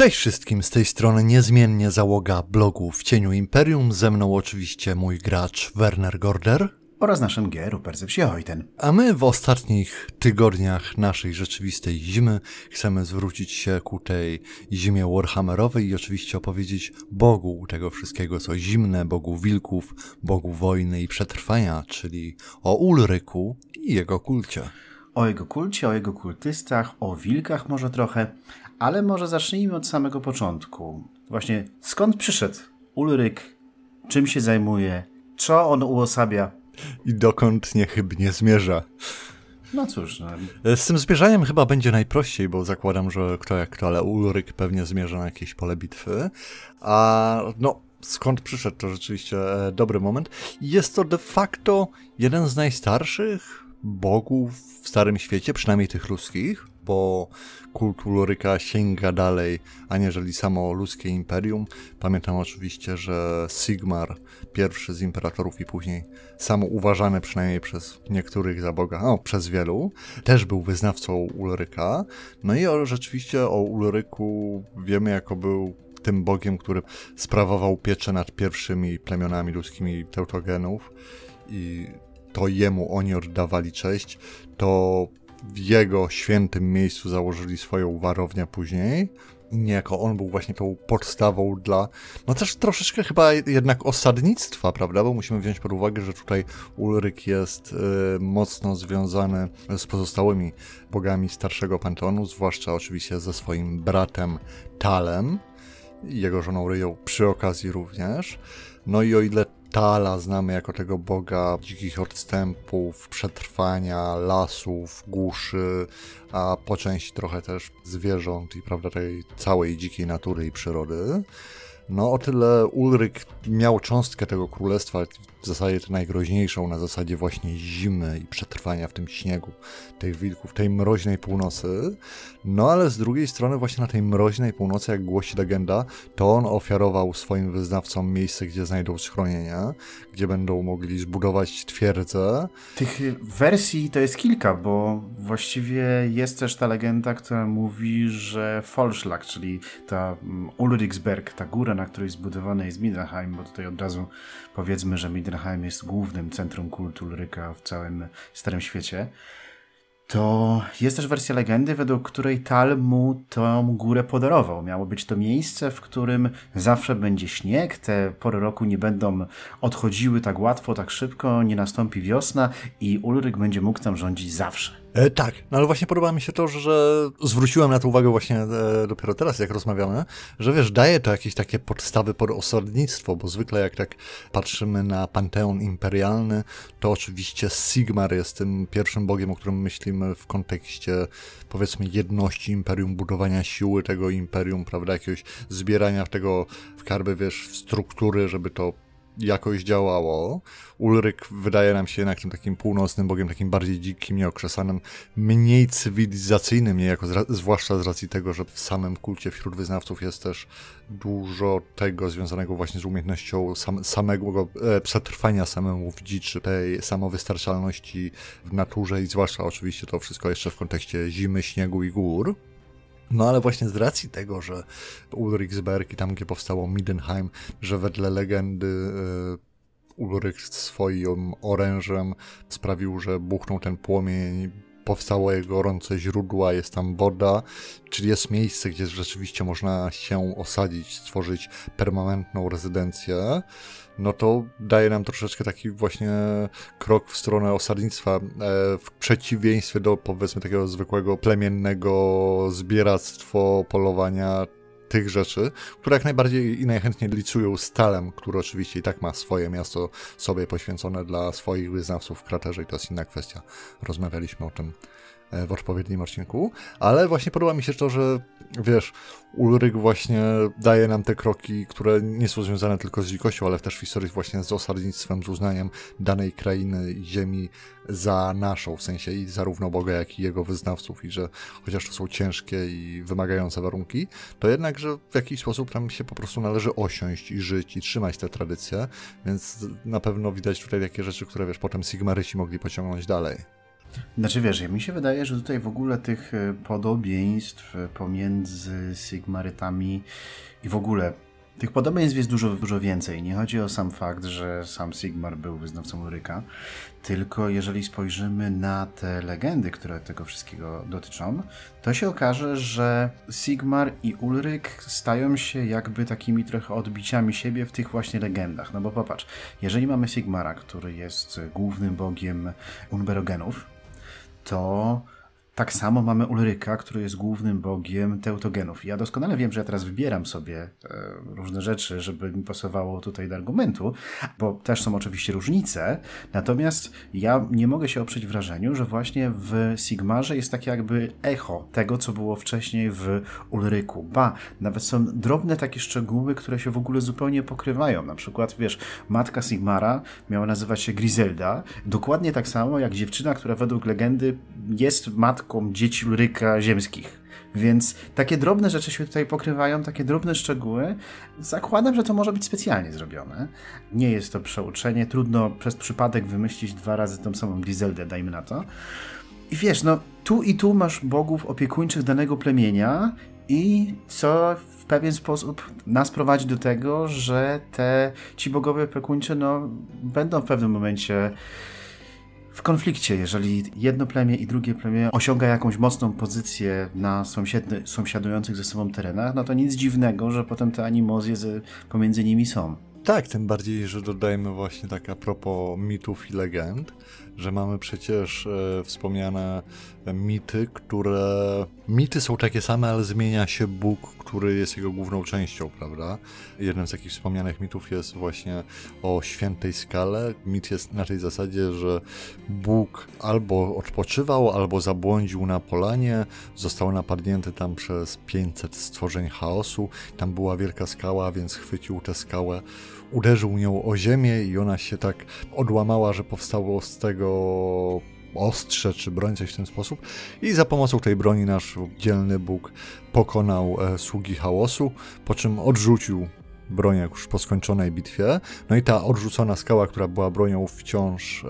Cześć wszystkim, z tej strony niezmiennie załoga blogu w cieniu Imperium, ze mną oczywiście mój gracz Werner Gorder. oraz naszym G. Rupert Zepsiehojten. A my w ostatnich tygodniach naszej rzeczywistej zimy chcemy zwrócić się ku tej zimie Warhammerowej i oczywiście opowiedzieć Bogu tego wszystkiego, co zimne, Bogu wilków, Bogu wojny i przetrwania, czyli o Ulryku i jego kulcie. O jego kulcie, o jego kultystach, o wilkach może trochę, ale może zacznijmy od samego początku. Właśnie skąd przyszedł Ulryk, czym się zajmuje, co on uosabia. I dokąd niechybnie zmierza. No cóż, no, Z tym zmierzaniem chyba będzie najprościej, bo zakładam, że kto jak kto, ale Ulryk pewnie zmierza na jakieś pole bitwy. A no, skąd przyszedł to rzeczywiście e, dobry moment. Jest to de facto jeden z najstarszych bogów w Starym Świecie, przynajmniej tych ludzkich, bo kult Ulryka sięga dalej, aniżeli samo ludzkie imperium. Pamiętam oczywiście, że Sigmar, pierwszy z imperatorów i później sam uważany przynajmniej przez niektórych za Boga, no przez wielu, też był wyznawcą Ulryka. No i o, rzeczywiście o Ulryku wiemy jako był tym bogiem, który sprawował pieczę nad pierwszymi plemionami ludzkimi teutogenów i to jemu oni oddawali cześć, to w jego świętym miejscu założyli swoją warownię później. I niejako on był właśnie tą podstawą dla, no też troszeczkę chyba jednak osadnictwa, prawda? Bo musimy wziąć pod uwagę, że tutaj Ulryk jest y, mocno związany z pozostałymi bogami starszego panteonu, zwłaszcza oczywiście ze swoim bratem Talem jego żoną Ryją przy okazji również. No i o ile Tala znamy jako tego boga dzikich odstępów, przetrwania, lasów, głuszy, a po części trochę też zwierząt i prawda tej całej dzikiej natury i przyrody. No o tyle Ulryk miał cząstkę tego królestwa, w zasadzie tę najgroźniejszą, na zasadzie właśnie zimy i przetrwania w tym śniegu, tych wilków, tej mroźnej północy. No ale z drugiej strony właśnie na tej mroźnej północy, jak głosi legenda, to on ofiarował swoim wyznawcom miejsce, gdzie znajdą schronienie, gdzie będą mogli zbudować twierdzę. tych wersji to jest kilka, bo właściwie jest też ta legenda, która mówi, że Folschlag, czyli ta mm, Ulriksberg, ta góra, na której zbudowany jest Middenheim, bo tutaj od razu powiedzmy, że Middenheim jest głównym centrum kultu Ulryka w całym Starym Świecie, to jest też wersja legendy, według której Tal mu tą górę podarował. Miało być to miejsce, w którym zawsze będzie śnieg, te pory roku nie będą odchodziły tak łatwo, tak szybko, nie nastąpi wiosna i Ulryk będzie mógł tam rządzić zawsze. E, tak, no ale właśnie podoba mi się to, że zwróciłem na to uwagę właśnie e, dopiero teraz, jak rozmawiamy, że wiesz, daje to jakieś takie podstawy pod osadnictwo, bo zwykle jak tak patrzymy na panteon imperialny, to oczywiście Sigmar jest tym pierwszym bogiem, o którym myślimy w kontekście powiedzmy jedności imperium, budowania siły tego imperium, prawda, jakiegoś zbierania tego w karby, wiesz, w struktury, żeby to jakoś działało. Ulryk wydaje nam się jednak tym takim północnym bogiem, takim bardziej dzikim, nieokrzesanym, mniej cywilizacyjnym, niejako, zwłaszcza z racji tego, że w samym kulcie wśród wyznawców jest też dużo tego związanego właśnie z umiejętnością sam, samego e, przetrwania samemu w dziczy, tej samowystarczalności w naturze i zwłaszcza oczywiście to wszystko jeszcze w kontekście zimy, śniegu i gór. No ale właśnie z racji tego, że Ulriksberg i tam, gdzie powstało Middenheim, że wedle legendy e, Ulryk swoim orężem sprawił, że buchnął ten płomień, powstało jego gorące źródła, jest tam woda, czyli jest miejsce, gdzie rzeczywiście można się osadzić, stworzyć permanentną rezydencję, no to daje nam troszeczkę taki właśnie krok w stronę osadnictwa, e, w przeciwieństwie do powiedzmy takiego zwykłego plemiennego zbieractwo, polowania, tych rzeczy, które jak najbardziej i najchętniej licują z Talem, który oczywiście i tak ma swoje miasto sobie poświęcone dla swoich wyznawców w kraterze i to jest inna kwestia. Rozmawialiśmy o tym w odpowiednim odcinku, ale właśnie podoba mi się to, że wiesz, Ulryk właśnie daje nam te kroki, które nie są związane tylko z dzikością, ale też w historii właśnie z osadnictwem, z uznaniem danej krainy i ziemi za naszą, w sensie i zarówno Boga, jak i jego wyznawców i że chociaż to są ciężkie i wymagające warunki, to jednak, że w jakiś sposób tam się po prostu należy osiąść i żyć i trzymać te tradycje, więc na pewno widać tutaj takie rzeczy, które wiesz, potem Sigmaryci mogli pociągnąć dalej. Znaczy wiesz, mi się wydaje, że tutaj w ogóle tych e, podobieństw pomiędzy Sigmarytami i w ogóle tych podobieństw jest dużo, dużo więcej. Nie chodzi o sam fakt, że sam Sigmar był wyznawcą Ulryka, tylko jeżeli spojrzymy na te legendy, które tego wszystkiego dotyczą, to się okaże, że Sigmar i Ulryk stają się jakby takimi trochę odbiciami siebie w tych właśnie legendach. No bo popatrz, jeżeli mamy Sigmara, który jest głównym bogiem Unberogenów, to tak samo mamy Ulryka, który jest głównym bogiem teutogenów. Ja doskonale wiem, że ja teraz wybieram sobie e, różne rzeczy, żeby mi pasowało tutaj do argumentu, bo też są oczywiście różnice, natomiast ja nie mogę się oprzeć wrażeniu, że właśnie w Sigmarze jest takie jakby echo tego, co było wcześniej w Ulryku. Ba, nawet są drobne takie szczegóły, które się w ogóle zupełnie pokrywają. Na przykład, wiesz, matka Sigmara miała nazywać się Griselda, dokładnie tak samo jak dziewczyna, która według legendy jest matką matką dzieci Ulryka ziemskich. Więc takie drobne rzeczy się tutaj pokrywają, takie drobne szczegóły. Zakładam, że to może być specjalnie zrobione. Nie jest to przeuczenie, trudno przez przypadek wymyślić dwa razy tą samą Griseldę, dajmy na to. I wiesz, no tu i tu masz bogów opiekuńczych danego plemienia i co w pewien sposób nas prowadzi do tego, że te ci bogowie opiekuńcze no, będą w pewnym momencie w konflikcie, jeżeli jedno plemię i drugie plemię osiąga jakąś mocną pozycję na sąsiadujących ze sobą terenach, no to nic dziwnego, że potem te animozje pomiędzy nimi są. Tak, tym bardziej, że dodajmy właśnie tak a propos mitów i legend, że mamy przecież e, wspomniane mity, które. Mity są takie same, ale zmienia się Bóg, który jest jego główną częścią, prawda? Jednym z takich wspomnianych mitów jest właśnie o świętej skale. Mit jest na tej zasadzie, że Bóg albo odpoczywał, albo zabłądził na polanie, został napadnięty tam przez 500 stworzeń chaosu. Tam była wielka skała, więc chwycił tę skałę, uderzył nią o ziemię i ona się tak odłamała, że powstało z tego ostrze czy broń, coś w ten sposób. I za pomocą tej broni nasz dzielny Bóg pokonał e, sługi chaosu, po czym odrzucił broń już po skończonej bitwie. No i ta odrzucona skała, która była bronią, wciąż e,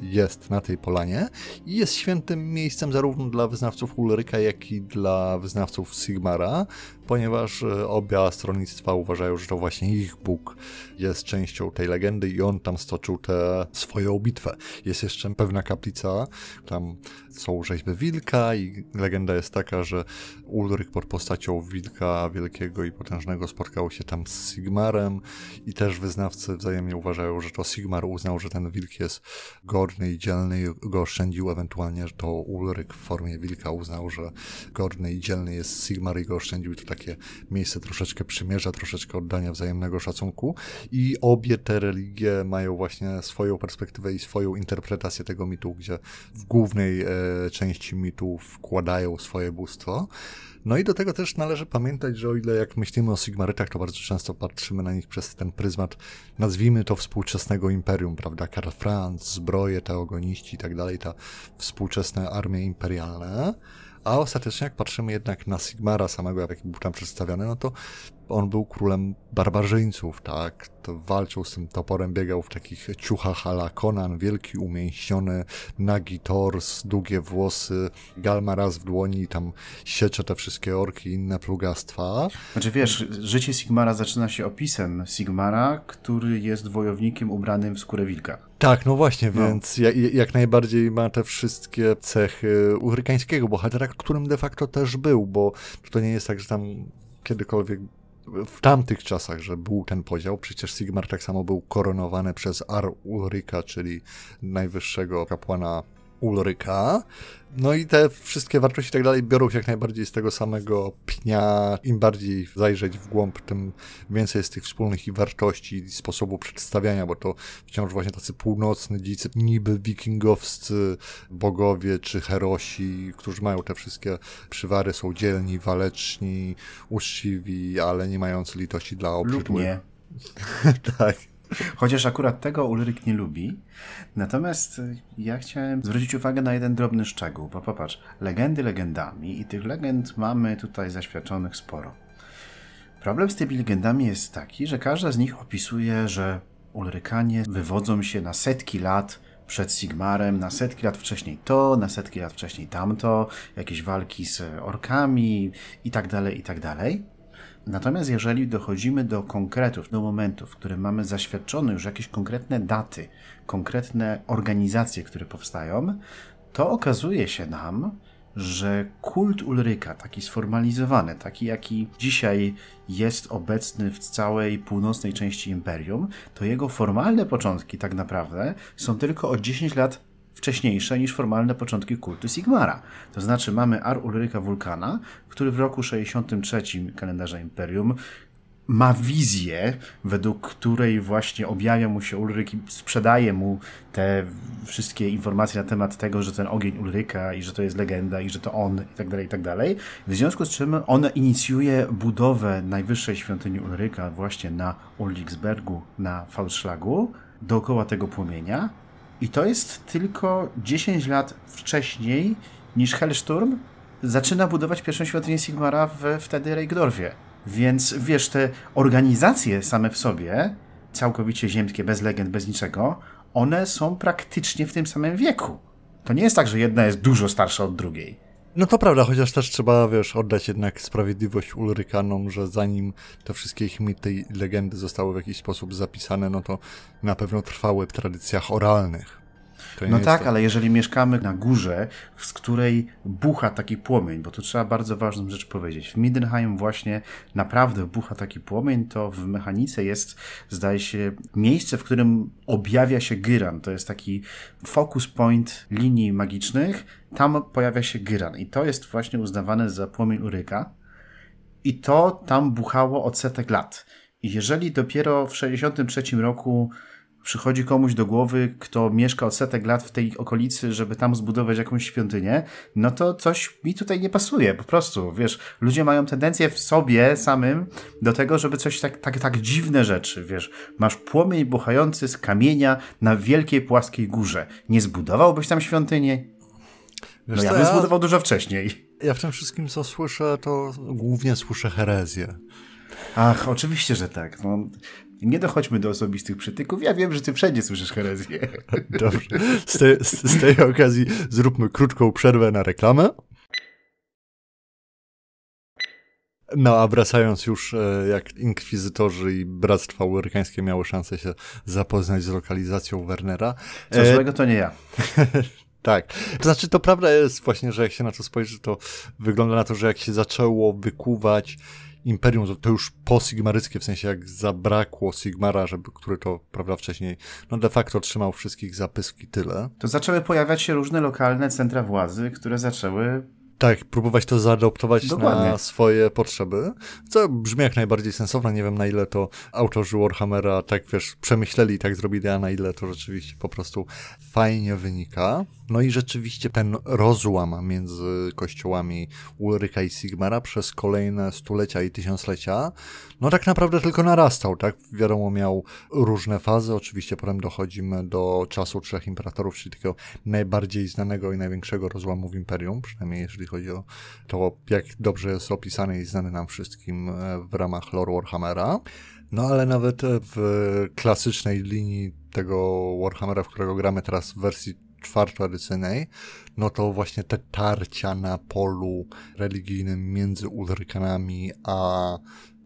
jest na tej polanie i jest świętym miejscem zarówno dla wyznawców Ulryka, jak i dla wyznawców Sigmara, ponieważ e, obie stronnictwa uważają, że to właśnie ich Bóg jest częścią tej legendy i on tam stoczył tę swoją bitwę. Jest jeszcze pewna kaplica, tam są rzeźby wilka i legenda jest taka, że Ulryk pod postacią wilka wielkiego i potężnego spotkał się tam z Sigmarem i też wyznawcy wzajemnie uważają, że to Sigmar uznał, że ten wilk jest godny i dzielny i go oszczędził, ewentualnie, że to Ulryk w formie wilka uznał, że godny i dzielny jest Sigmar i go oszczędził. I to takie miejsce troszeczkę przymierza, troszeczkę oddania wzajemnego szacunku i obie te religie mają właśnie swoją perspektywę i swoją interpretację tego mitu, gdzie w głównej e, części mitu wkładają swoje bóstwo. No i do tego też należy pamiętać, że o ile jak myślimy o Sigmarytach, to bardzo często patrzymy na nich przez ten pryzmat, nazwijmy to współczesnego imperium, prawda? Karl Franz, zbroje, teogoniści i tak dalej, ta współczesne armie imperialne. A ostatecznie, jak patrzymy jednak na Sigmara samego, jak był tam przedstawiony, no to on był królem barbarzyńców, tak? To walczył z tym toporem, biegał w takich ciuchach ala Conan, wielki, umięśniony, nagi tors, długie włosy, galma raz w dłoni i tam siecze te wszystkie orki i inne plugastwa. Znaczy wiesz, życie Sigmara zaczyna się opisem Sigmara, który jest wojownikiem ubranym w skórę wilka. Tak, no właśnie, no. więc jak, jak, najbardziej ma te wszystkie cechy urykańskiego bohatera, którym de facto też był, bo to nie jest tak, że tam kiedykolwiek w tamtych czasach, że był ten podział, przecież Sigmar tak samo był koronowany przez Ar Ulryka, czyli najwyższego kapłana Ulryka. No i te wszystkie wartości i tak dalej biorą się jak najbardziej z tego samego pnia. Im bardziej zajrzeć w głąb, tym więcej jest tych wspólnych i wartości i sposobu przedstawiania, bo to wciąż właśnie tacy północny, dzicy, niby wikingowscy bogowie czy herosi, którzy mają te wszystkie przywary, są dzielni, waleczni, uczciwi, ale nie mający litości dla obrzydłych. Lub nie. tak. Chociaż akurat tego Ulryk nie lubi. Natomiast ja chciałem zwrócić uwagę na jeden drobny szczegół, bo popatrz, legendy legendami i tych legend mamy tutaj zaświadczonych sporo. Problem z tymi legendami jest taki, że każda z nich opisuje, że Ulrykanie wywodzą się na setki lat przed Sigmarem, na setki lat wcześniej to, na setki lat wcześniej tamto, jakieś walki z orkami i tak dalej, i tak dalej. Natomiast jeżeli dochodzimy do konkretów, do momentów, w którym mamy zaświadczone już jakieś konkretne daty, konkretne organizacje, które powstają, to okazuje się nam, że kult Ulryka, taki sformalizowany, taki jaki dzisiaj jest obecny w całej północnej części imperium, to jego formalne początki tak naprawdę są tylko o 10 lat wcześniejsze niż formalne początki kultu Sigmara. To znaczy mamy Ar Ulryka Wulkana, który w roku 63 kalendarza Imperium ma wizję, według której właśnie objawia mu się Ulryk i sprzedaje mu te wszystkie informacje na temat tego, że ten ogień Ulryka i że to jest legenda i że to on i tak dalej, i tak dalej. W związku z czym on inicjuje budowę najwyższej świątyni Ulryka właśnie na Ulriksbergu, na Falschlagu, dookoła tego płomienia. I to jest tylko 10 lat wcześniej niż Hellsturm zaczyna budować pierwszą świątynię Sigmara w wtedy Reikdorfie. Więc wiesz, te organizacje same w sobie, całkowicie ziemskie, bez legend, bez niczego, one są praktycznie w tym samym wieku. To nie jest tak, że jedna jest dużo starsza od drugiej. No to prawda, chociaż też trzeba, wiesz, oddać jednak sprawiedliwość Ulrykanom, że zanim te wszystkie ich mity i legendy zostały w jakiś sposób zapisane, no to na pewno trwały w tradycjach oralnych. No tak, to... ale jeżeli mieszkamy na górze, z której bucha taki płomień, bo tu trzeba bardzo ważną rzecz powiedzieć. W Middenheim właśnie naprawdę bucha taki płomień, to w mechanice jest, zdaje się, miejsce, w którym objawia się Gyran. To jest taki focus point linii magicznych. Tam pojawia się Gyran i to jest właśnie uznawane za płomień Uryka. I to tam buchało od setek lat. I jeżeli dopiero w 63 roku przychodzi komuś do głowy, kto mieszka od setek lat w tej okolicy, żeby tam zbudować jakąś świątynię, no to coś mi tutaj nie pasuje, po prostu, wiesz, ludzie mają tendencję w sobie samym do tego, żeby coś tak, tak, tak dziwne rzeczy, wiesz, masz płomień buchający z kamienia na wielkiej płaskiej górze, nie zbudowałbyś tam świątynię? Wiesz, no ja bym ja, zbudował dużo wcześniej. Ja w tym wszystkim, co słyszę, to głównie słyszę herezję. Ach, oczywiście, że tak. No, nie dochodźmy do osobistych przytyków. Ja wiem, że ty wszędzie słyszysz herezję. Dobrze. Z, te, z, z tej okazji zróbmy krótką przerwę na reklamę. No, a wracając już, e, jak inkwizytorzy i bractwa amerykańskie miały szansę się zapoznać z lokalizacją Wernera. Co e... złego to nie ja. tak. To znaczy, to prawda jest właśnie, że jak się na to spojrzy, to wygląda na to, że jak się zaczęło wykuwać Imperium, to już po-sigmaryckie, w sensie jak zabrakło Sigmara, żeby, który to, prawda, wcześniej, no de facto trzymał wszystkich zapyski tyle. To zaczęły pojawiać się różne lokalne centra władzy, które zaczęły tak, próbować to zaadoptować Dokładnie. na swoje potrzeby, co brzmi jak najbardziej sensowne. Nie wiem, na ile to autorzy Warhammera tak, wiesz, przemyśleli i tak zrobili, a na ile to rzeczywiście po prostu fajnie wynika. No i rzeczywiście ten rozłam między kościołami Ulryka i Sigmara przez kolejne stulecia i tysiąclecia, no tak naprawdę tylko narastał, tak? Wiadomo, miał różne fazy. Oczywiście potem dochodzimy do czasu Trzech Imperatorów, czyli takiego najbardziej znanego i największego rozłamu w Imperium, przynajmniej jeżeli chodzi o to, jak dobrze jest opisany i znany nam wszystkim e, w ramach lore Warhammera. No ale nawet w klasycznej linii tego Warhammera, w którego gramy teraz w wersji czwartoedycyjnej, no to właśnie te tarcia na polu religijnym między Ulrykanami a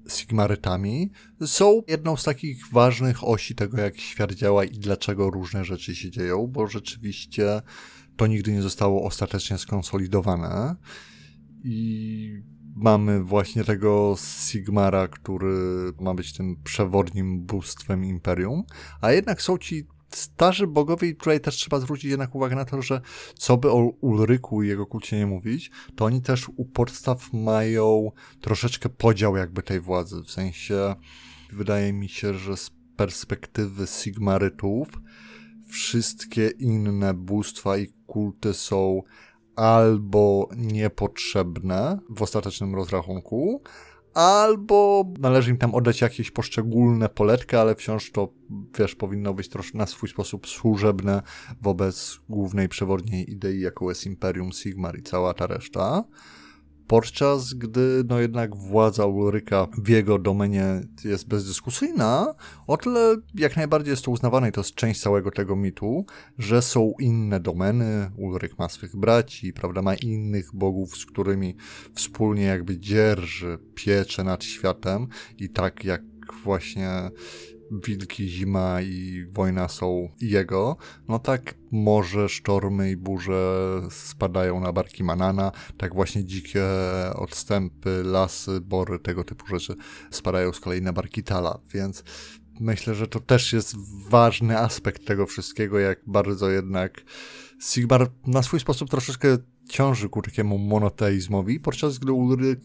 Sigmarytami są jedną z takich ważnych osi tego, jak świat działa i dlaczego różne rzeczy się dzieją, bo rzeczywiście to nigdy nie zostało ostatecznie skonsolidowane. I mamy właśnie tego Sigmara, który ma być tym przewodnim bóstwem Imperium, a jednak są ci starzy bogowie, i tutaj też trzeba zwrócić jednak uwagę na to, że co by o Ulryku i jego kulcie nie mówić, to oni też u podstaw mają troszeczkę podział jakby tej władzy, w sensie wydaje mi się, że z perspektywy Sigmarytów wszystkie inne bóstwa i kulty są albo niepotrzebne w ostatecznym rozrachunku, albo należy im tam oddać jakieś poszczególne poletki, ale wciąż to, wiesz, powinno być troszkę na swój sposób służebne wobec głównej przewodniej idei, jaką jest Imperium Sigmar i cała ta reszta. Podczas gdy no jednak władza Ulryka w jego domenie jest bezdyskusyjna, o tyle jak najbardziej jest to uznawane i to jest część całego tego mitu, że są inne domeny, Ulryk ma swych braci, prawda, ma innych bogów, z którymi wspólnie jakby dzierży pieczę nad światem i tak jak właśnie wilki, zima i wojna są jego, no tak morze, sztormy i burze spadają na barki Manana, tak właśnie dzikie odstępy, lasy, bory, tego typu rzeczy spadają z kolei na barki Tala, więc myślę, że to też jest ważny aspekt tego wszystkiego, jak bardzo jednak Sigmar na swój sposób troszeczkę ciąży ku takiemu monoteizmowi, podczas gdy Ulryk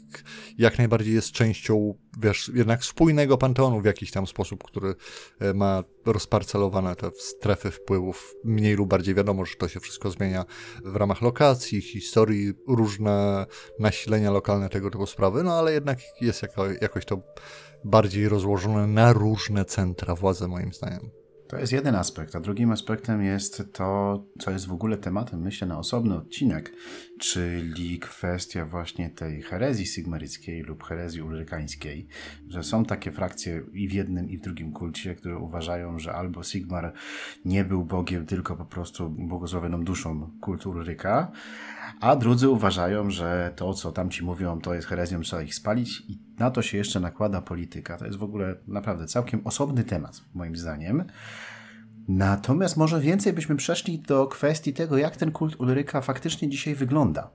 jak najbardziej jest częścią, wiesz, jednak spójnego panteonu w jakiś tam sposób, który e, ma rozparcelowane te strefy wpływów. Mniej lub bardziej wiadomo, że to się wszystko zmienia w ramach lokacji, historii, różne nasilenia lokalne tego typu sprawy, no ale jednak jest jako, jakoś to bardziej rozłożone na różne centra władzy, moim zdaniem. To jest jeden aspekt, a drugim aspektem jest to, co jest w ogóle tematem, myślę, na osobny odcinek, czyli kwestia właśnie tej herezji sigmaryckiej lub herezji ulrykańskiej, że są takie frakcje i w jednym, i w drugim kulcie, które uważają, że albo Sigmar nie był Bogiem, tylko po prostu błogosławioną duszą kultu Ulryka, a drudzy uważają, że to, co tam ci mówią, to jest herezją, trzeba ich spalić i na to się jeszcze nakłada polityka. To jest w ogóle naprawdę całkiem osobny temat, moim zdaniem. Natomiast może więcej byśmy przeszli do kwestii tego, jak ten kult Ulryka faktycznie dzisiaj wygląda,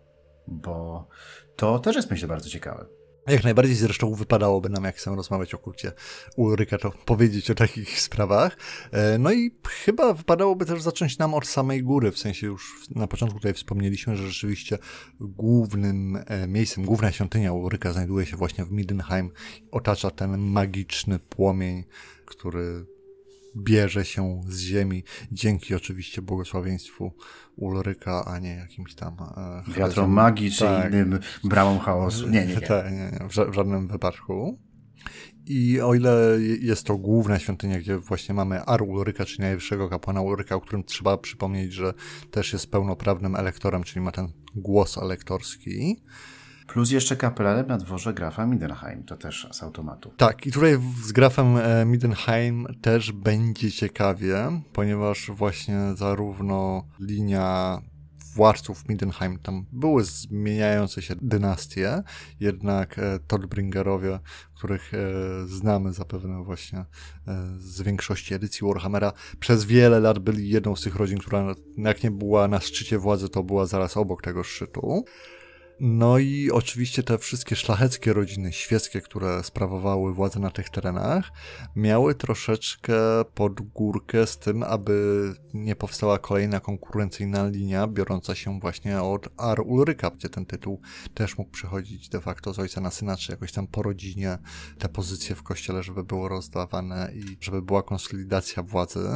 bo to też jest myślę bardzo ciekawe. Jak najbardziej zresztą wypadałoby nam, jak chcemy rozmawiać o kulcie Ulryka, to powiedzieć o takich sprawach. E, no i chyba wypadałoby też zacząć nam od samej góry, w sensie już na początku tutaj wspomnieliśmy, że rzeczywiście głównym e, miejscem, główna świątynia Ulryka znajduje się właśnie w Middenheim. Otacza ten magiczny płomień, który bierze się z ziemi, dzięki oczywiście błogosławieństwu Ulryka, a nie jakimś tam... E, Wiatrom magii, czy tak. innym bramą chaosu. Nie, nie, nie. Tak, nie, nie. W, w żadnym wypadku. I o ile jest to główna świątynia, gdzie właśnie mamy Ar Ulryka, czyli najwyższego kapłana Ulryka, o którym trzeba przypomnieć, że też jest pełnoprawnym elektorem, czyli ma ten głos elektorski, Plus jeszcze kapelanem na dworze grafa Midenheim, to też z automatu. Tak, i tutaj z grafem e, Midenheim też będzie ciekawie, ponieważ właśnie zarówno linia władców Midenheim, tam były zmieniające się dynastie, jednak e, których e, znamy zapewne właśnie z większości edycji Warhammera, przez wiele lat byli jedną z tych rodzin, która jak nie była na szczycie władzy, to była zaraz obok tego szczytu. No i oczywiście te wszystkie szlacheckie rodziny świeckie, które sprawowały władzę na tych terenach, miały troszeczkę pod górkę z tym, aby nie powstała kolejna konkurencyjna linia biorąca się właśnie od Ar Ulryka, gdzie ten tytuł też mógł przychodzić de facto z ojca na syna, czy jakoś tam po rodzinie te pozycje w kościele, żeby było rozdawane i żeby była konsolidacja władzy.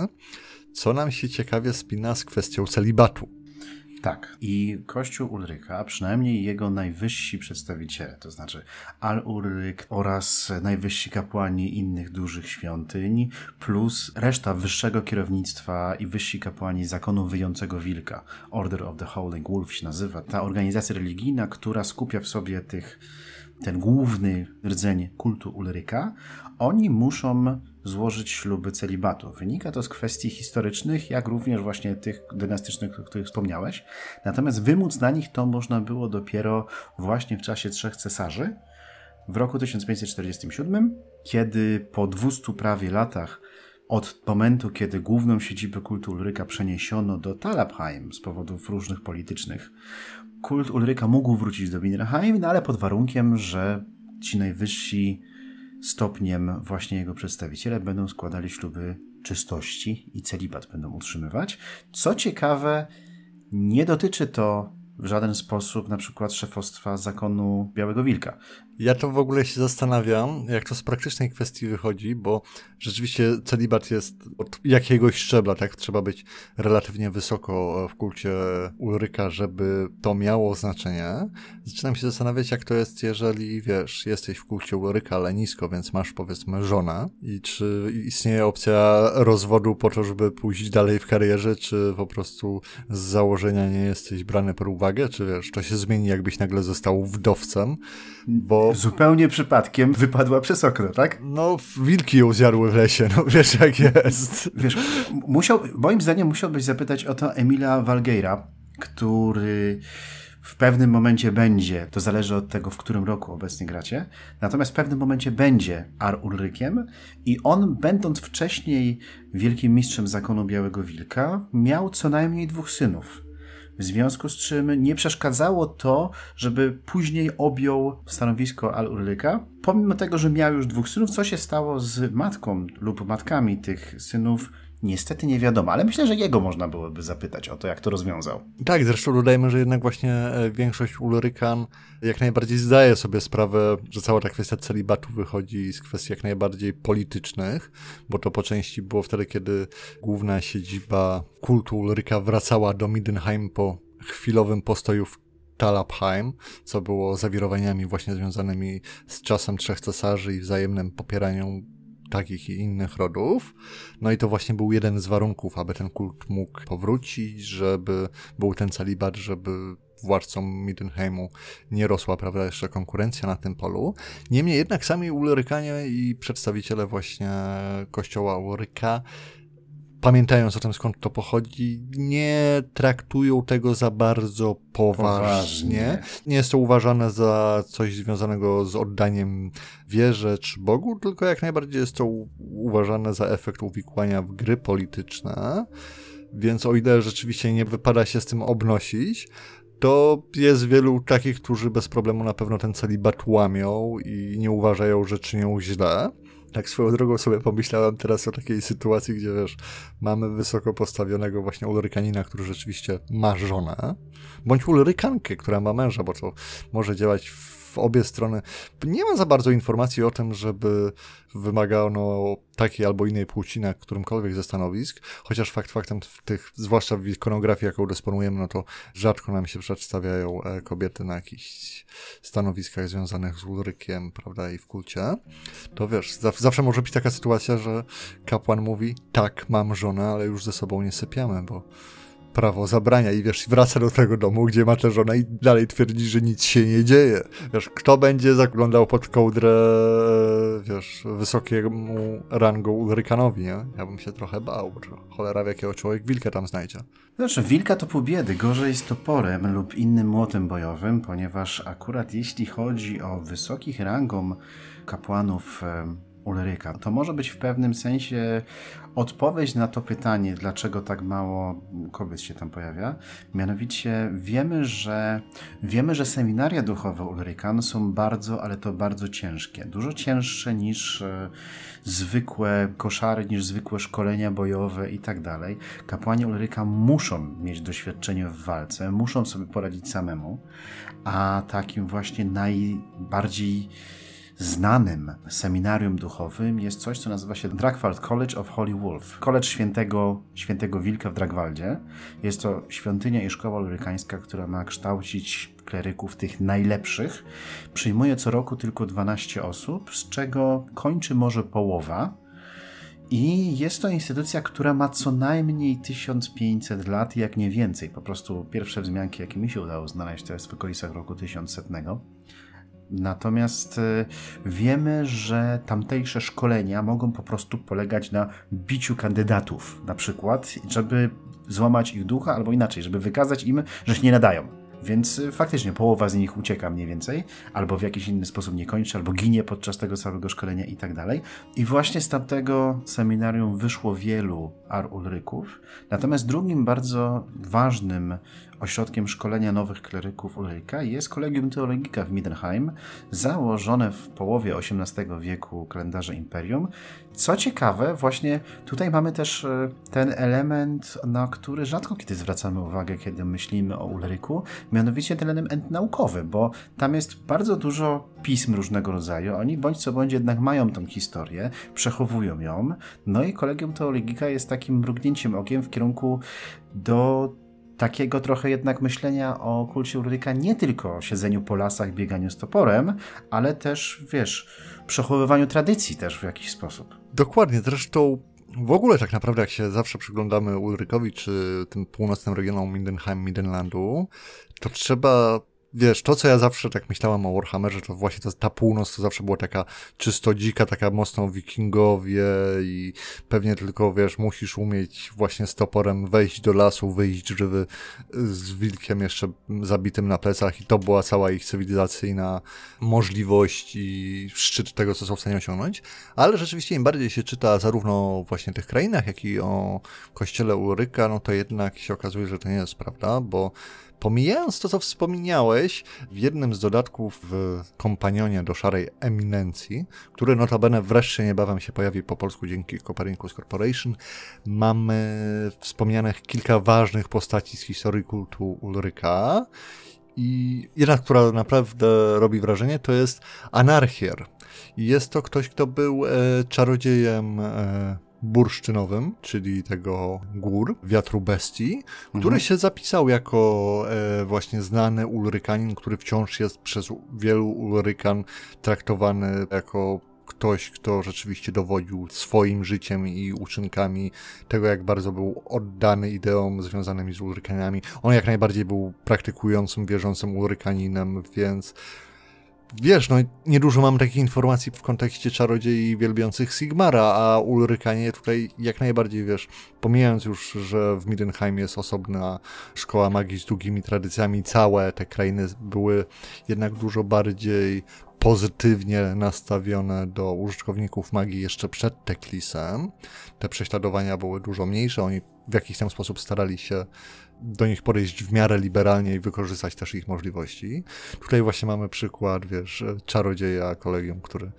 Co nam się ciekawie spina z kwestią celibatu tak. I Kościół Ulryka, przynajmniej jego najwyżsi przedstawiciele, to znaczy Al-Ulryk oraz najwyżsi kapłani innych dużych świątyń, plus reszta wyższego kierownictwa i wyżsi kapłani zakonu wyjącego wilka, Order of the Howling Wolf się nazywa, ta organizacja religijna, która skupia w sobie tych, ten główny rdzeń kultu Ulryka, oni muszą złożyć śluby celibatu. Wynika to z kwestii historycznych, jak również właśnie tych dynastycznych, o których wspomniałeś. Natomiast wymóc na nich to można było dopiero właśnie w czasie trzech cesarzy. W roku 1547, kiedy po 200 prawie latach od momentu, kiedy główną siedzibę kultu Ulryka przeniesiono do Talabheim z powodów różnych politycznych, kult Ulryka mógł wrócić do Winterheim, no ale pod warunkiem, że ci najwyżsi stopniem właśnie jego przedstawiciele będą składali śluby czystości i celibat będą utrzymywać. Co ciekawe, nie dotyczy to w żaden sposób na przykład szefostwa zakonu Białego Wilka. Ja to w ogóle się zastanawiam, jak to z praktycznej kwestii wychodzi, bo rzeczywiście celibat jest od jakiegoś szczebla, tak? Trzeba być relatywnie wysoko w kulcie Ulryka, żeby to miało znaczenie. Zaczynam się zastanawiać, jak to jest, jeżeli, wiesz, jesteś w kulcie Ulryka, ale nisko, więc masz, powiedzmy, żonę i czy istnieje opcja rozwodu po to, żeby pójść dalej w karierze, czy po prostu z założenia nie jesteś brany pod uwagę, czy wiesz, to się zmieni, jakbyś nagle został wdowcem, bo... Zupełnie przypadkiem wypadła przez okno, tak? No, wilki ją zjadły w lesie, no wiesz jak jest. Wiesz, musiał, moim zdaniem musiałbyś zapytać o to Emila Valgeira, który w pewnym momencie będzie, to zależy od tego, w którym roku obecnie gracie, natomiast w pewnym momencie będzie Ar Ulrykiem i on, będąc wcześniej wielkim mistrzem zakonu Białego Wilka, miał co najmniej dwóch synów. W związku z czym nie przeszkadzało to, żeby później objął stanowisko Al-Urlyka, pomimo tego, że miał już dwóch synów. Co się stało z matką lub matkami tych synów, Niestety nie wiadomo, ale myślę, że jego można byłoby zapytać o to, jak to rozwiązał. Tak, zresztą dodajmy, że jednak właśnie e, większość Ulrykan jak najbardziej zdaje sobie sprawę, że cała ta kwestia celibatu wychodzi z kwestii jak najbardziej politycznych, bo to po części było wtedy, kiedy główna siedziba kultu Ulryka wracała do Middenheim po chwilowym postoju w Talabheim, co było zawirowaniami właśnie związanymi z czasem trzech cesarzy i wzajemnym popieraniem takich i innych rodów. No i to właśnie był jeden z warunków, aby ten kult mógł powrócić, żeby był ten celibat, żeby władcom Middenheimu nie rosła, prawda, jeszcze konkurencja na tym polu. Niemniej jednak sami Ulrykanie i przedstawiciele właśnie kościoła Ulryka pamiętając o tym, skąd to pochodzi, nie traktują tego za bardzo poważnie. poważnie. Nie jest to uważane za coś związanego z oddaniem wierze czy Bogu, tylko jak najbardziej jest to uważane za efekt uwikłania w gry polityczne. Więc o ile rzeczywiście nie wypada się z tym obnosić, to jest wielu takich, którzy bez problemu na pewno ten celibat łamią i nie uważają, że czynią źle. Tak swoją drogą sobie pomyślałem teraz o takiej sytuacji, gdzie wiesz, mamy wysoko postawionego właśnie Ulrykanina, który rzeczywiście ma żonę, bądź Ulrykankę, która ma męża, bo to może działać w obie strony. Nie ma za bardzo informacji o tym, żeby wymagano takiej albo innej płci na którymkolwiek ze stanowisk, chociaż fakt faktem w tych, zwłaszcza w ikonografii, jaką dysponujemy, no to rzadko nam się przedstawiają e, kobiety na jakichś stanowiskach związanych z Ulrykiem, prawda, i w kulcie. To wiesz, zawsze może być taka sytuacja, że kapłan mówi, tak, mam żonę, ale już ze sobą nie sypiamy, bo prawo zabrania i wiesz, wraca do tego domu, gdzie ma tę żonę i dalej twierdzi, że nic się nie dzieje. Wiesz, kto będzie zaglądał pod kołdrę, wiesz, wysokiemu rangą Ulrykanowi, nie? Ja bym się trochę bał, bo cholera w jakiego człowiek wilka tam znajdzie. Znaczy, wilka to pół biedy, gorzej z toporem lub innym młotem bojowym, ponieważ akurat jeśli chodzi o wysokich rangą kapłanów Ulryka. To może być w pewnym sensie odpowiedź na to pytanie, dlaczego tak mało kobiet się tam pojawia. Mianowicie wiemy, że wiemy, że seminaria duchowe Ulryka są bardzo, ale to bardzo ciężkie. Dużo cięższe niż e, zwykłe koszary, niż zwykłe szkolenia bojowe i tak dalej. Kapłani Ulryka muszą mieć doświadczenie w walce, muszą sobie poradzić samemu, a takim właśnie najbardziej znanym seminarium duchowym jest coś, co nazywa się Dragwald College of Holy Wolf. College Świętego, Świętego Wilka w Dragwaldzie. Jest to świątynia i szkoła lurykańska, która ma kształcić kleryków tych najlepszych. Przyjmuje co roku tylko 12 osób, z czego kończy może połowa. I jest to instytucja, która ma co najmniej 1500 lat, jak nie więcej. Po prostu pierwsze wzmianki, jakie mi się udało znaleźć, to jest w okolicach roku 1100. Natomiast e, wiemy, że tamtejsze szkolenia mogą po prostu polegać na biciu kandydatów, na przykład, żeby złamać ich ducha, albo inaczej, żeby wykazać im, że się nie nadają. Więc y, faktycznie połowa z nich ucieka mniej więcej, albo w jakiś inny sposób nie kończy, albo ginie podczas tego całego szkolenia i tak dalej. I właśnie z tamtego seminarium wyszło wielu Ar Ulryków. Natomiast drugim bardzo ważnym ośrodkiem szkolenia nowych kleryków Ulryka jest Kolegium Teologika w Middenheim, założone w połowie XVIII wieku kalendarza Imperium. Co ciekawe, właśnie tutaj mamy też e, ten element, na który rzadko kiedy zwracamy uwagę, kiedy myślimy o Ulryku, mianowicie ten element naukowy, bo tam jest bardzo dużo pism różnego rodzaju. Oni bądź co bądź jednak mają tą historię, przechowują ją. No i Kolegium Teologika jest takim mrugnięciem okiem w kierunku do takiego trochę jednak myślenia o kulcie Ulryka nie tylko o siedzeniu po lasach, bieganiu z toporem, ale też, wiesz, przechowywaniu tradycji też w jakiś sposób. Dokładnie, zresztą w ogóle tak naprawdę jak się zawsze przyglądamy Ulrykowi czy tym północnym regionom Mindenheim, Midenlandu, to trzeba wiesz, to co ja zawsze tak myślałem o Warhammerze, to właśnie to, ta północ to zawsze była taka czysto dzika, taka mocno wikingowie i pewnie tylko, wiesz, musisz umieć właśnie z toporem wejść do lasu, wyjść żywy z wilkiem jeszcze zabitym na plecach i to była cała ich cywilizacyjna możliwość i szczyt tego, co są w stanie osiągnąć. Ale rzeczywiście im bardziej się czyta zarówno właśnie tych krainach, jak i o kościele Ulryka, no to jednak się okazuje, że to nie jest prawda, bo Pomijając to, co wspomniałeś, w jednym z dodatków w kompanionie do Szarej Eminencji, który notabene wreszcie niebawem się pojawi po polsku dzięki Copernicus Corporation, mamy wspomnianych kilka ważnych postaci z historii kultu Ulryka. I jedna, która naprawdę robi wrażenie, to jest Anarchier. Jest to ktoś, kto był e, czarodziejem e, bursztynowym, czyli tego gór, wiatru bestii, który mhm. się zapisał jako e, właśnie znany Ulrykanin, który wciąż jest przez wielu Ulrykan traktowany jako ktoś, kto rzeczywiście dowodził swoim życiem i uczynkami tego, jak bardzo był oddany ideom związanymi z Ulrykanami. On jak najbardziej był praktykującym, wierzącym Ulrykaninem, więc Wiesz, no niedużo mam takich informacji w kontekście czarodziei wielbiących Sigmara, a Ulrykanie tutaj jak najbardziej, wiesz, pomijając już, że w Midenheim jest osobna szkoła magii z długimi tradycjami, całe te krainy były jednak dużo bardziej pozytywnie nastawione do użytkowników magii jeszcze przed Teklisem. Te prześladowania były dużo mniejsze, oni w jakiś tam sposób starali się do nich podejść w miarę liberalnie i wykorzystać też ich możliwości. Tutaj właśnie mamy przykład, wiesz, czarodzieja kolegium, który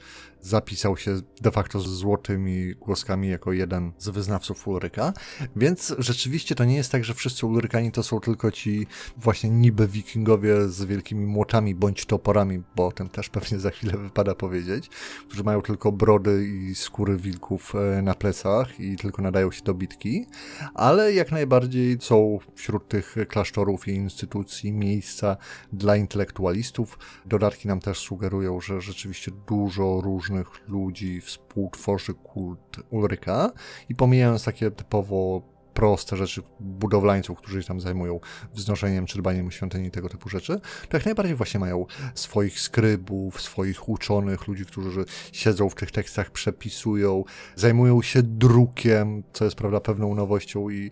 zapisał się de facto z złotymi głoskami jako jeden z wyznawców Ulryka, więc rzeczywiście to nie jest tak, że wszyscy Ulrykani to są tylko ci właśnie niby wikingowie z wielkimi młotami bądź toporami, bo o tym też pewnie za chwilę wypada powiedzieć, którzy mają tylko brody i skóry wilków e, na plecach i tylko nadają się do bitki, ale jak najbardziej są wśród tych klasztorów i instytucji miejsca dla intelektualistów. Dodatki nam też sugerują, że rzeczywiście dużo różnych różnych ludzi współtworzy kult Ulryka i pomijając takie typowo proste rzeczy budowlańców, którzy się tam zajmują wznoszeniem czy dbaniem o świątyni tego typu rzeczy, to jak najbardziej właśnie mają swoich skrybów, swoich uczonych, ludzi, którzy siedzą w tych tekstach, przepisują, zajmują się drukiem, co jest prawda pewną nowością i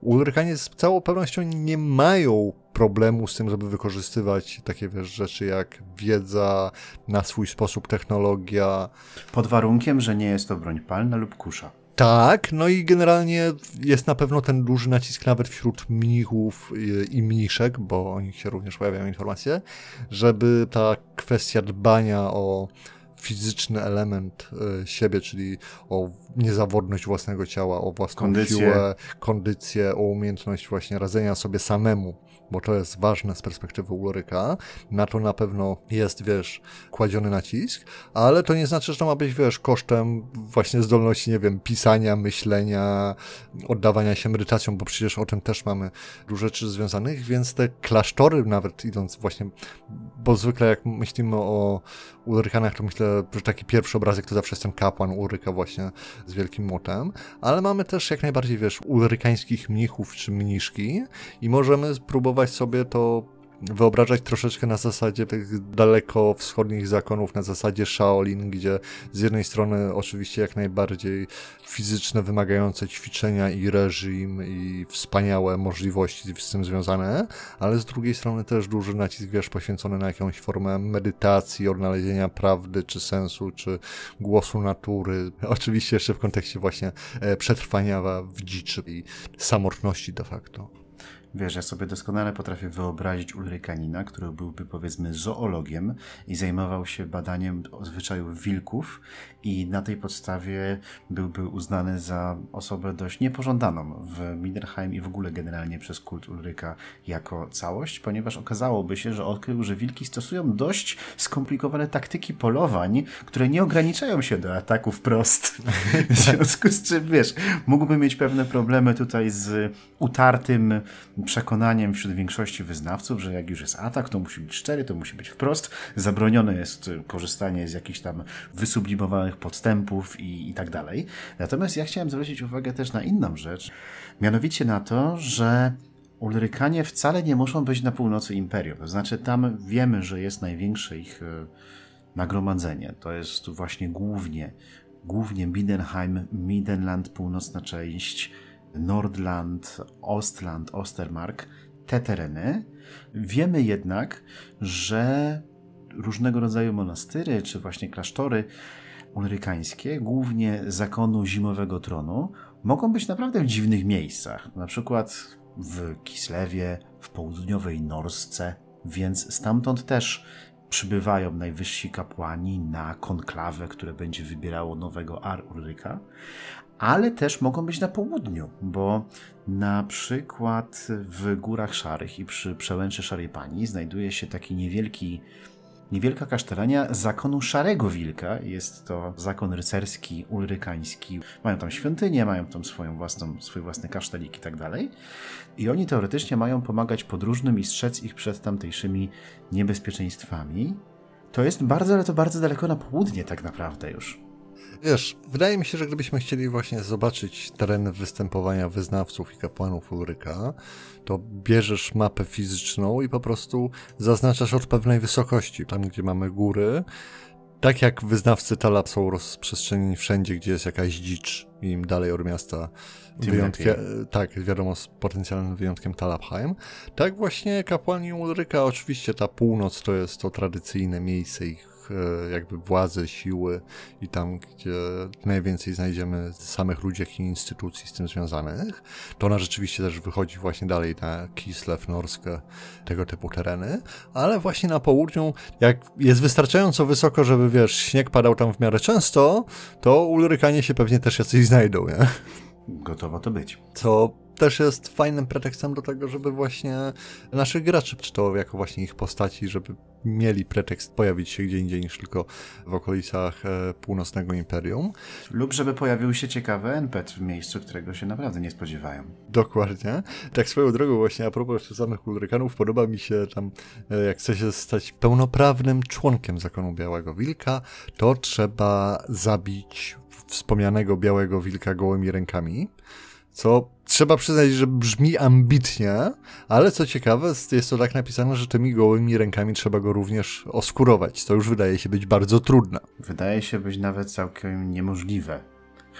Ulrykanie z całą pewnością nie mają problemu z tym, żeby wykorzystywać takie wiesz, rzeczy jak wiedza, na swój sposób technologia. Pod warunkiem, że nie jest to broń palna lub kusza. Tak, no i generalnie jest na pewno ten duży nacisk nawet wśród mnichów i mniszek, bo o nich się również pojawiają informacje, żeby ta kwestia dbania o fizyczny element e, siebie, czyli o niezawodność własnego ciała, o własną kondycję. siłę, kondycję, o umiejętność właśnie radzenia sobie samemu bo to jest ważne z perspektywy Uloryka. Na to na pewno jest, wiesz, kładziony nacisk, ale to nie znaczy, że to ma być, wiesz, kosztem właśnie zdolności, nie wiem, pisania, myślenia, oddawania się medytacją, bo przecież o tym też mamy dużo rzeczy związanych, więc te klasztory nawet idąc właśnie, bo zwykle jak myślimy o Urykanach, to myślę, że taki pierwszy obrazek to zawsze jest ten kapłan Uryka właśnie z wielkim młotem, ale mamy też jak najbardziej, wiesz, urykańskich mnichów czy mniszki i możemy spróbować sobie to wyobrażać troszeczkę na zasadzie tych daleko wschodnich zakonów, na zasadzie Shaolin, gdzie z jednej strony oczywiście jak najbardziej fizyczne, wymagające ćwiczenia i reżim i wspaniałe możliwości z tym związane, ale z drugiej strony też duży nacisk, wiesz, poświęcony na jakąś formę medytacji, odnalezienia prawdy, czy sensu, czy głosu natury. Oczywiście jeszcze w kontekście właśnie e, przetrwania w dziczy i samotności de facto. Wiesz, ja sobie doskonale potrafię wyobrazić Ulrykanina, który byłby powiedzmy zoologiem i zajmował się badaniem zwyczajów wilków i na tej podstawie byłby uznany za osobę dość niepożądaną w Minerheim i w ogóle generalnie przez kult Ulryka jako całość, ponieważ okazałoby się, że odkrył, że wilki stosują dość skomplikowane taktyki polowań, które nie ograniczają się do ataku wprost. w związku z czym, wiesz, mógłby mieć pewne problemy tutaj z utartym przekonaniem wśród większości wyznawców, że jak już jest atak, to musi być szczery, to musi być wprost. Zabronione jest korzystanie z jakichś tam wysublimowanych podstępów i, i tak dalej. Natomiast ja chciałem zwrócić uwagę też na inną rzecz, mianowicie na to, że Ulrykanie wcale nie muszą być na północy imperium. To znaczy, tam wiemy, że jest największe ich e, nagromadzenie. To jest właśnie głównie, głównie Midenheim, Midenland, północna część, Nordland, Ostland, Ostermark, te tereny. Wiemy jednak, że różnego rodzaju monastyry, czy właśnie klasztory ulrykańskie, głównie zakonu zimowego tronu, mogą być naprawdę w dziwnych miejscach. Na przykład w Kislewie, w południowej Norsce, więc stamtąd też przybywają najwyżsi kapłani na konklawę, które będzie wybierało nowego Ar Ulryka, ale też mogą być na południu, bo na przykład w Górach Szarych i przy przełęczy Szarej Pani znajduje się taki niewielki Niewielka kasztelania zakonu Szarego Wilka. Jest to zakon rycerski, ulrykański. Mają tam świątynię, mają tam swoją własną, swój własny kasztelik i tak dalej. I oni teoretycznie mają pomagać podróżnym i strzec ich przed tamtejszymi niebezpieczeństwami. To jest bardzo, ale to bardzo daleko na południe tak naprawdę już. Wiesz, wydaje mi się, że gdybyśmy chcieli właśnie zobaczyć teren występowania wyznawców i kapłanów Ulryka, to bierzesz mapę fizyczną i po prostu zaznaczasz od pewnej wysokości, tam gdzie mamy góry, tak jak wyznawcy Talab są rozprzestrzenieni wszędzie, gdzie jest jakaś dzicz im dalej od miasta wyjątkiem, tak, wiadomo, z potencjalnym wyjątkiem Talabheim. Tak właśnie kapłani Ulryka, oczywiście ta północ to jest to tradycyjne miejsce ich jakby władzy, siły i tam, gdzie najwięcej znajdziemy samych ludzi, jak i instytucji z tym związanych, to ona rzeczywiście też wychodzi właśnie dalej na Kislev, Norskę, tego typu tereny, ale właśnie na południu, jak jest wystarczająco wysoko, żeby wiesz, śnieg padał tam w miarę często, to Ulrykanie się pewnie też jacyś znajdą, nie? Gotowo to być. Co też jest fajnym pretekstem do tego, żeby właśnie naszych graczy, czy to jako właśnie ich postaci, żeby mieli pretekst pojawić się gdzie indziej niż tylko w okolicach e, północnego imperium. Lub żeby pojawił się ciekawy NPC w miejscu, którego się naprawdę nie spodziewają. Dokładnie. Tak swoją drogą właśnie a propos samych Ulrykanów, podoba mi się tam, e, jak chce się stać pełnoprawnym członkiem Zakonu Białego Wilka, to trzeba zabić wspomnianego Białego Wilka gołymi rękami co trzeba przyznać, że brzmi ambitnie, ale co ciekawe, jest to tak napisane, że tymi gołymi rękami trzeba go również oskurować, co już wydaje się być bardzo trudne. Wydaje się być nawet całkiem niemożliwe.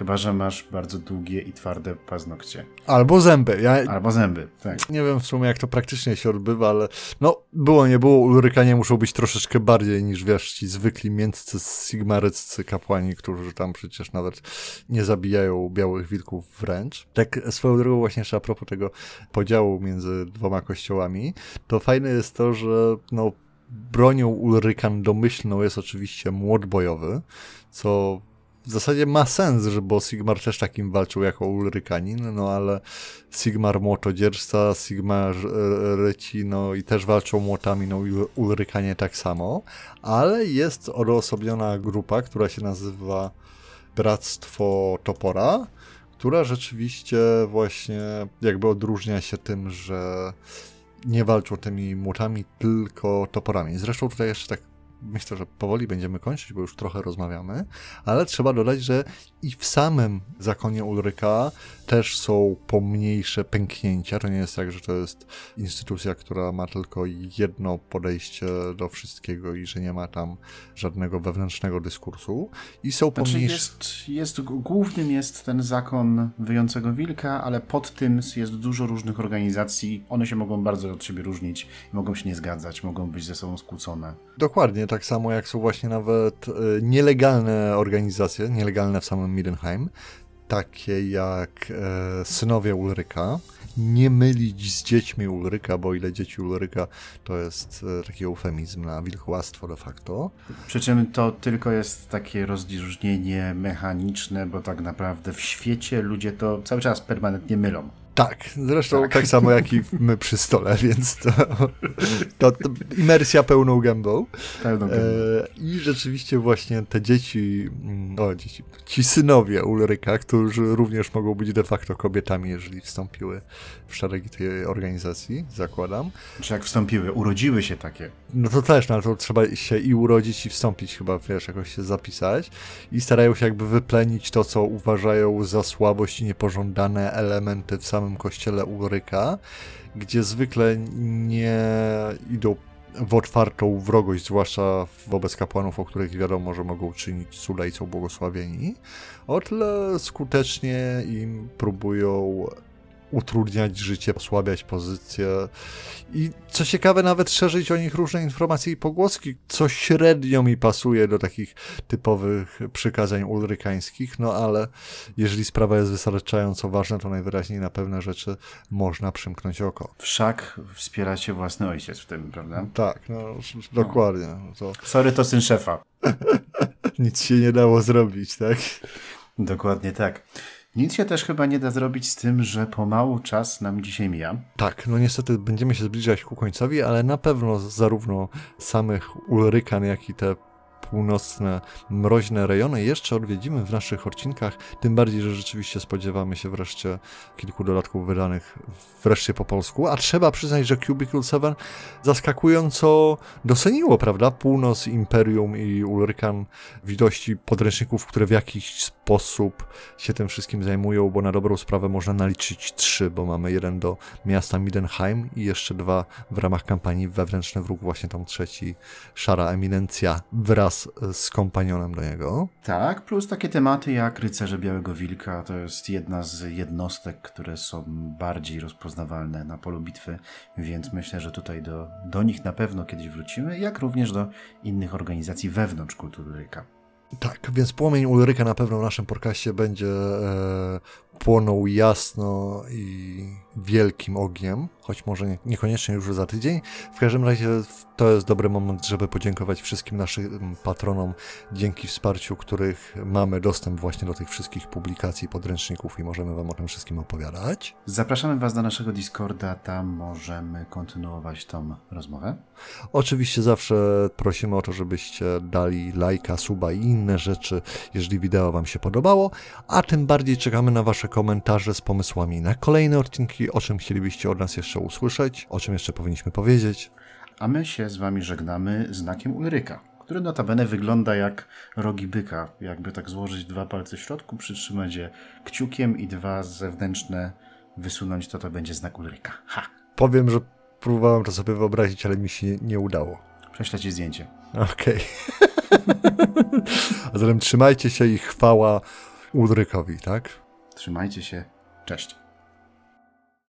Chyba, że masz bardzo długie i twarde paznokcie. Albo zęby. Ja... Albo zęby, tak. Nie wiem w sumie, jak to praktycznie się odbywa, ale no, było, nie było. Ulrykanie muszą być troszeczkę bardziej niż, wiesz, ci zwykli mięccy sigmaryccy kapłani, którzy tam przecież nawet nie zabijają białych wilków wręcz. Tak swoją drogą właśnie a propos tego podziału między dwoma kościołami, to fajne jest to, że no, bronią Ulrykan domyślną jest oczywiście młot bojowy, co w zasadzie ma sens, że bo Sigmar też takim walczył jako Ulrykanin, no ale Sigmar młotodzierżca, Sigmar ryci, no i też walczą młotami, no i Ulrykanie tak samo, ale jest odosobniona grupa, która się nazywa Bractwo Topora, która rzeczywiście właśnie jakby odróżnia się tym, że nie walczą tymi młotami, tylko toporami. Zresztą tutaj jeszcze tak myślę, że powoli będziemy kończyć, bo już trochę rozmawiamy, ale trzeba dodać, że i w samym zakonie Ulryka też są pomniejsze pęknięcia. To nie jest tak, że to jest instytucja, która ma tylko jedno podejście do wszystkiego i że nie ma tam żadnego wewnętrznego dyskursu. I są znaczy pomniejsze. Jest, jest, głównym jest ten zakon wyjącego wilka, ale pod tym jest dużo różnych organizacji. One się mogą bardzo od siebie różnić, mogą się nie zgadzać, mogą być ze sobą skłócone. Dokładnie, tak samo jak są właśnie nawet y, nielegalne organizacje, nielegalne w samym Midenheim, takie jak e, synowie Ulryka nie mylić z dziećmi Ulryka, bo ile dzieci Ulryka to jest e, taki eufemizm na wilchłastwo de facto. Przy czym to tylko jest takie rozróżnienie mechaniczne, bo tak naprawdę w świecie ludzie to cały czas permanentnie mylą. Tak, zresztą tak. tak, samo jak i my przy stole, więc to, to, to imersja pełną gębą. Pełną gębą. E, I rzeczywiście właśnie te dzieci, mm, o dzieci, ci synowie Ulryka, którzy również mogą być de facto kobietami, jeżeli wstąpiły w szeregi tej organizacji, zakładam. Czy jak wstąpiły, urodziły się takie. No to też, no to trzeba się i urodzić, i wstąpić chyba, wiesz, jakoś się zapisać. I starają się jakby wyplenić to, co uważają za słabość i niepożądane elementy w samym samym kościele Ulryka, gdzie zwykle nie idą w otwartą wrogość, zwłaszcza wobec kapłanów, o których wiadomo, że mogą czynić cuda błogosławieni, o tyle skutecznie im próbują utrudniać życie, osłabiać pozycję i co ciekawe nawet szerzyć o nich różne informacje i pogłoski, co średnio mi pasuje do takich typowych przykazań ulrykańskich, no ale jeżeli sprawa jest wystarczająco ważna, to najwyraźniej na pewne rzeczy można przymknąć oko. Wszak wspiera się własny ojciec w tym, prawda? Tak, no dokładnie. To... Sorry, to syn szefa. Nic się nie dało zrobić, tak? Dokładnie tak. Nic się też chyba nie da zrobić z tym, że pomału czas nam dzisiaj mija. Tak, no niestety będziemy się zbliżać ku końcowi, ale na pewno zarówno samych Ulrykan, jak i te północne, mroźne rejony jeszcze odwiedzimy w naszych odcinkach, tym bardziej, że rzeczywiście spodziewamy się wreszcie kilku dodatków wydanych wreszcie po polsku, a trzeba przyznać, że Cubicle 7 zaskakująco doceniło, prawda, północ, Imperium i Ulrykan w ilości podręczników, które w jakiś sposób się tym wszystkim zajmują, bo na dobrą sprawę można naliczyć trzy, bo mamy jeden do miasta Midenheim i jeszcze dwa w ramach kampanii Wewnętrzny Wróg, właśnie tam trzeci Szara Eminencja wraz z kompanionem do niego. Tak, plus takie tematy jak Rycerze Białego Wilka, to jest jedna z jednostek, które są bardziej rozpoznawalne na polu bitwy, więc myślę, że tutaj do, do nich na pewno kiedyś wrócimy, jak również do innych organizacji wewnątrz kultury Ryka. Tak, więc płomień Ulryka na pewno w naszym podcaście będzie e, płonął jasno i wielkim ogniem, choć może nie, niekoniecznie już za tydzień. W każdym razie to jest dobry moment, żeby podziękować wszystkim naszym patronom, dzięki wsparciu których mamy dostęp właśnie do tych wszystkich publikacji, podręczników i możemy Wam o tym wszystkim opowiadać. Zapraszamy Was do naszego Discorda, tam możemy kontynuować tą rozmowę. Oczywiście zawsze prosimy o to, żebyście dali lajka, suba i inne rzeczy, jeżeli wideo Wam się podobało, a tym bardziej czekamy na Wasze komentarze z pomysłami na kolejne odcinki, o czym chcielibyście od nas jeszcze usłyszeć, o czym jeszcze powinniśmy powiedzieć. A my się z Wami żegnamy znakiem Ulryka, który notabene wygląda jak rogi byka. Jakby tak złożyć dwa palce w środku, przytrzymać je kciukiem i dwa zewnętrzne wysunąć, to to będzie znak Ulryka. Ha! Powiem, że próbowałem to sobie wyobrazić, ale mi się nie udało. Prześlę Ci zdjęcie. Okej. Okay. A zatem trzymajcie się i chwała Ulrykowi, tak? Trzymajcie się. Cześć.